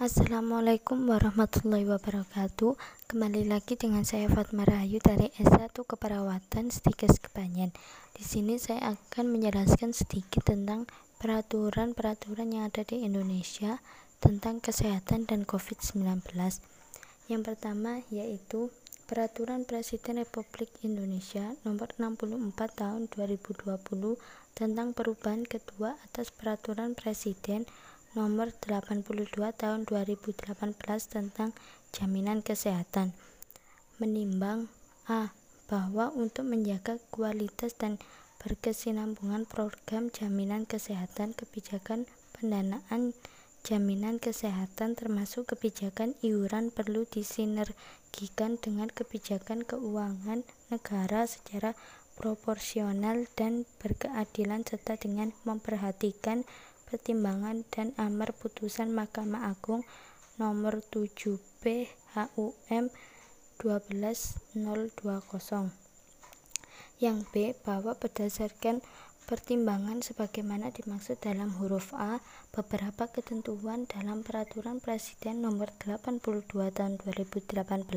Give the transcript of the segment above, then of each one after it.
Assalamualaikum warahmatullahi wabarakatuh. Kembali lagi dengan saya Fatma Rahayu dari S1 Keperawatan Stikes Kebanyan Di sini saya akan menjelaskan sedikit tentang peraturan-peraturan yang ada di Indonesia tentang kesehatan dan COVID-19 Yang pertama yaitu Peraturan Presiden Republik Indonesia Nomor 64 Tahun 2020 tentang perubahan kedua atas Peraturan Presiden Nomor 82 Tahun 2018 tentang Jaminan Kesehatan menimbang A. Bahwa untuk menjaga kualitas dan berkesinambungan program jaminan kesehatan kebijakan pendanaan jaminan kesehatan termasuk kebijakan iuran perlu disinergikan dengan kebijakan keuangan negara secara proporsional dan berkeadilan serta dengan memperhatikan pertimbangan dan amar putusan Mahkamah Agung nomor 7B HUM 12020 yang B bahwa berdasarkan pertimbangan sebagaimana dimaksud dalam huruf A beberapa ketentuan dalam peraturan presiden nomor 82 tahun 2018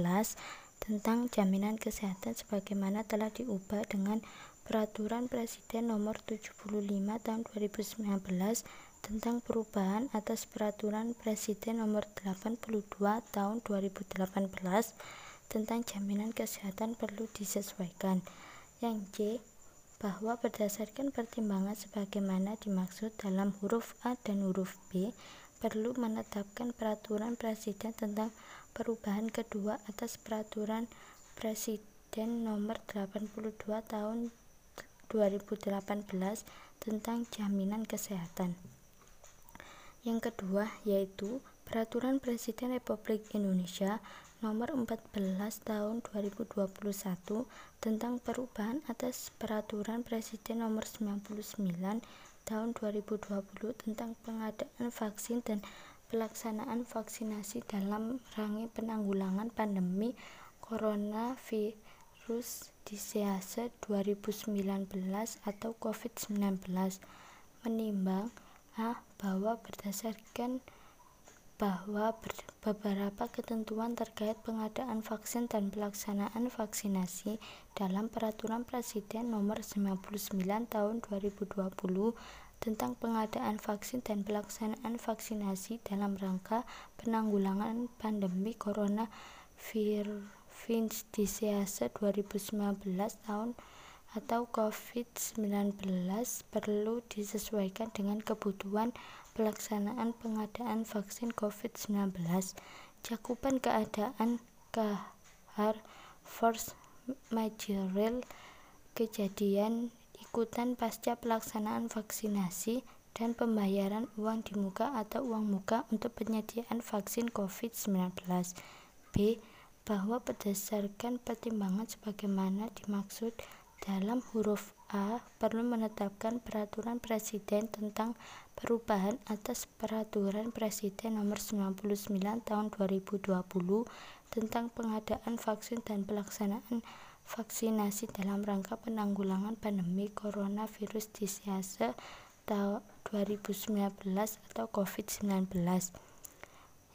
tentang jaminan kesehatan sebagaimana telah diubah dengan peraturan presiden nomor 75 tahun 2019 tentang perubahan atas Peraturan Presiden Nomor 82 Tahun 2018 tentang jaminan kesehatan perlu disesuaikan. Yang C bahwa berdasarkan pertimbangan sebagaimana dimaksud dalam huruf A dan huruf B perlu menetapkan peraturan presiden tentang perubahan kedua atas peraturan presiden nomor 82 tahun 2018 tentang jaminan kesehatan. Yang kedua yaitu Peraturan Presiden Republik Indonesia Nomor 14 Tahun 2021 tentang perubahan atas Peraturan Presiden Nomor 99 Tahun 2020 tentang pengadaan vaksin dan pelaksanaan vaksinasi dalam rangka penanggulangan pandemi coronavirus disease 2019 atau COVID-19 menimbang A. Bahwa berdasarkan bahwa beberapa ketentuan terkait pengadaan vaksin dan pelaksanaan vaksinasi dalam Peraturan Presiden Nomor 99 Tahun 2020 tentang pengadaan vaksin dan pelaksanaan vaksinasi dalam rangka penanggulangan pandemi corona virus disease 2019 tahun atau COVID-19 perlu disesuaikan dengan kebutuhan pelaksanaan pengadaan vaksin COVID-19, cakupan keadaan kahar force majeure kejadian ikutan pasca pelaksanaan vaksinasi dan pembayaran uang di muka atau uang muka untuk penyediaan vaksin COVID-19. B. Bahwa berdasarkan pertimbangan sebagaimana dimaksud dalam huruf A perlu menetapkan peraturan presiden tentang perubahan atas peraturan presiden nomor 99 tahun 2020 tentang pengadaan vaksin dan pelaksanaan vaksinasi dalam rangka penanggulangan pandemi coronavirus disease 2019 atau COVID-19.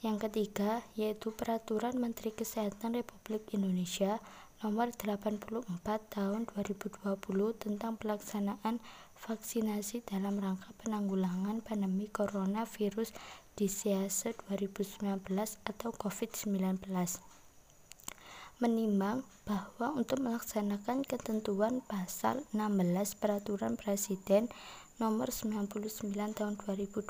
Yang ketiga, yaitu Peraturan Menteri Kesehatan Republik Indonesia Nomor 84 Tahun 2020 tentang pelaksanaan vaksinasi dalam rangka penanggulangan pandemi coronavirus disease 2019 atau COVID-19 menimbang bahwa untuk melaksanakan ketentuan pasal 16 Peraturan Presiden Nomor 99 Tahun 2020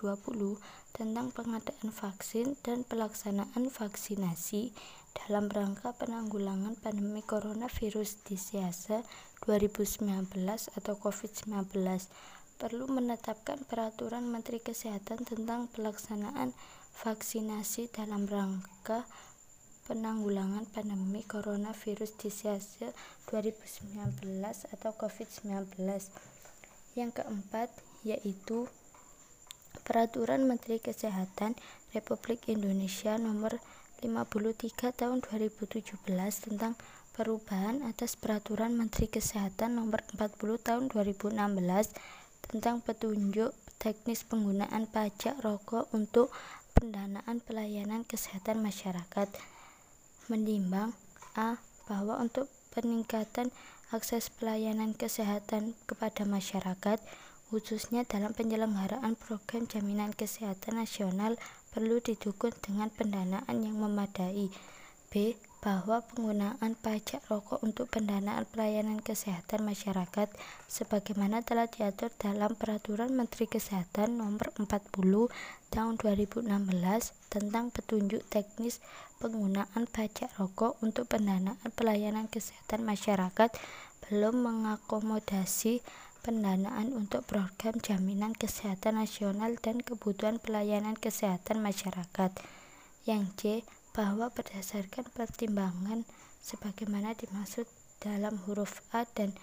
tentang pengadaan vaksin dan pelaksanaan vaksinasi dalam rangka penanggulangan pandemi coronavirus disease 2019 atau COVID-19 perlu menetapkan peraturan Menteri Kesehatan tentang pelaksanaan vaksinasi dalam rangka penanggulangan pandemi coronavirus disease 2019 atau COVID-19 yang keempat yaitu Peraturan Menteri Kesehatan Republik Indonesia Nomor 53 Tahun 2017 tentang perubahan atas Peraturan Menteri Kesehatan Nomor 40 Tahun 2016 tentang petunjuk teknis penggunaan pajak rokok untuk pendanaan pelayanan kesehatan masyarakat. Menimbang A. Bahwa untuk peningkatan akses pelayanan kesehatan kepada masyarakat, khususnya dalam penyelenggaraan program jaminan kesehatan nasional perlu didukung dengan pendanaan yang memadai. B bahwa penggunaan pajak rokok untuk pendanaan pelayanan kesehatan masyarakat sebagaimana telah diatur dalam Peraturan Menteri Kesehatan Nomor 40 Tahun 2016 tentang petunjuk teknis penggunaan pajak rokok untuk pendanaan pelayanan kesehatan masyarakat belum mengakomodasi pendanaan untuk program jaminan kesehatan nasional dan kebutuhan pelayanan kesehatan masyarakat. Yang C bahwa berdasarkan pertimbangan sebagaimana dimaksud dalam huruf A dan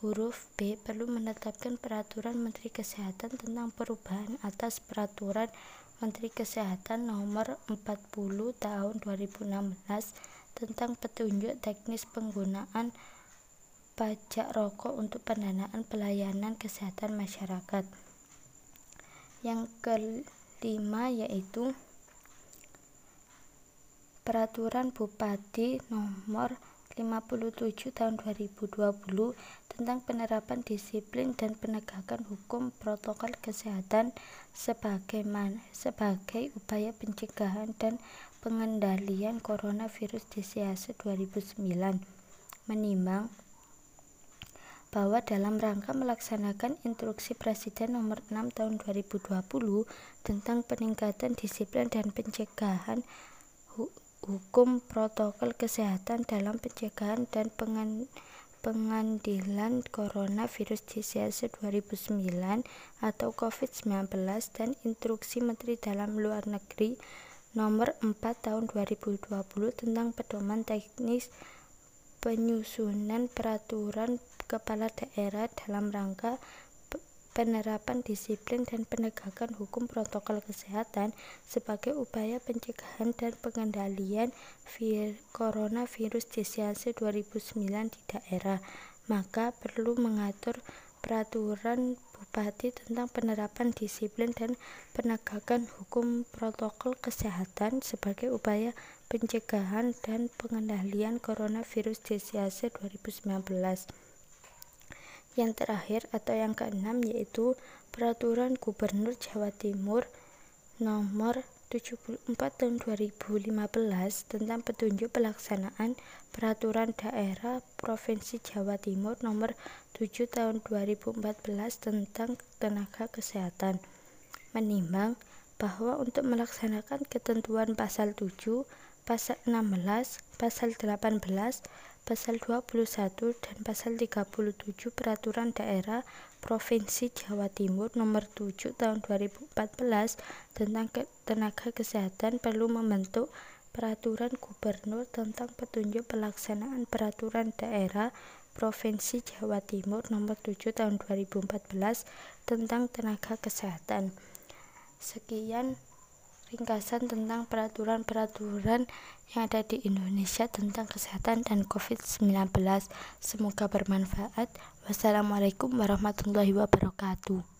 huruf B perlu menetapkan peraturan Menteri Kesehatan tentang perubahan atas peraturan Menteri Kesehatan nomor 40 tahun 2016 tentang petunjuk teknis penggunaan pajak rokok untuk pendanaan pelayanan kesehatan masyarakat. Yang kelima yaitu Peraturan Bupati Nomor 57 Tahun 2020 tentang penerapan disiplin dan penegakan hukum protokol kesehatan sebagaimana sebagai upaya pencegahan dan pengendalian coronavirus DCAC 2009 menimbang bahwa dalam rangka melaksanakan instruksi Presiden nomor 6 tahun 2020 tentang peningkatan disiplin dan pencegahan hukum protokol kesehatan dalam pencegahan dan pengandilan coronavirus DCS 2009 atau COVID-19 dan Instruksi Menteri Dalam Luar Negeri Nomor 4 Tahun 2020 tentang pedoman teknis penyusunan peraturan kepala daerah dalam rangka penerapan disiplin dan penegakan hukum protokol kesehatan sebagai upaya pencegahan dan pengendalian vir coronavirus DCAC 2009 di daerah, maka perlu mengatur peraturan Bupati tentang penerapan disiplin dan penegakan hukum protokol kesehatan sebagai upaya pencegahan dan pengendalian coronavirus DCAC 2019 yang terakhir atau yang keenam yaitu Peraturan Gubernur Jawa Timur Nomor 74 Tahun 2015 tentang petunjuk pelaksanaan Peraturan Daerah Provinsi Jawa Timur Nomor 7 Tahun 2014 tentang tenaga kesehatan. Menimbang bahwa untuk melaksanakan ketentuan pasal 7, pasal 16, pasal 18, pasal 21 dan pasal 37 Peraturan Daerah Provinsi Jawa Timur Nomor 7 Tahun 2014 tentang tenaga kesehatan perlu membentuk Peraturan Gubernur tentang petunjuk pelaksanaan Peraturan Daerah Provinsi Jawa Timur Nomor 7 Tahun 2014 tentang tenaga kesehatan. Sekian ringkasan tentang peraturan-peraturan yang ada di Indonesia tentang kesehatan dan COVID-19. Semoga bermanfaat. Wassalamualaikum warahmatullahi wabarakatuh.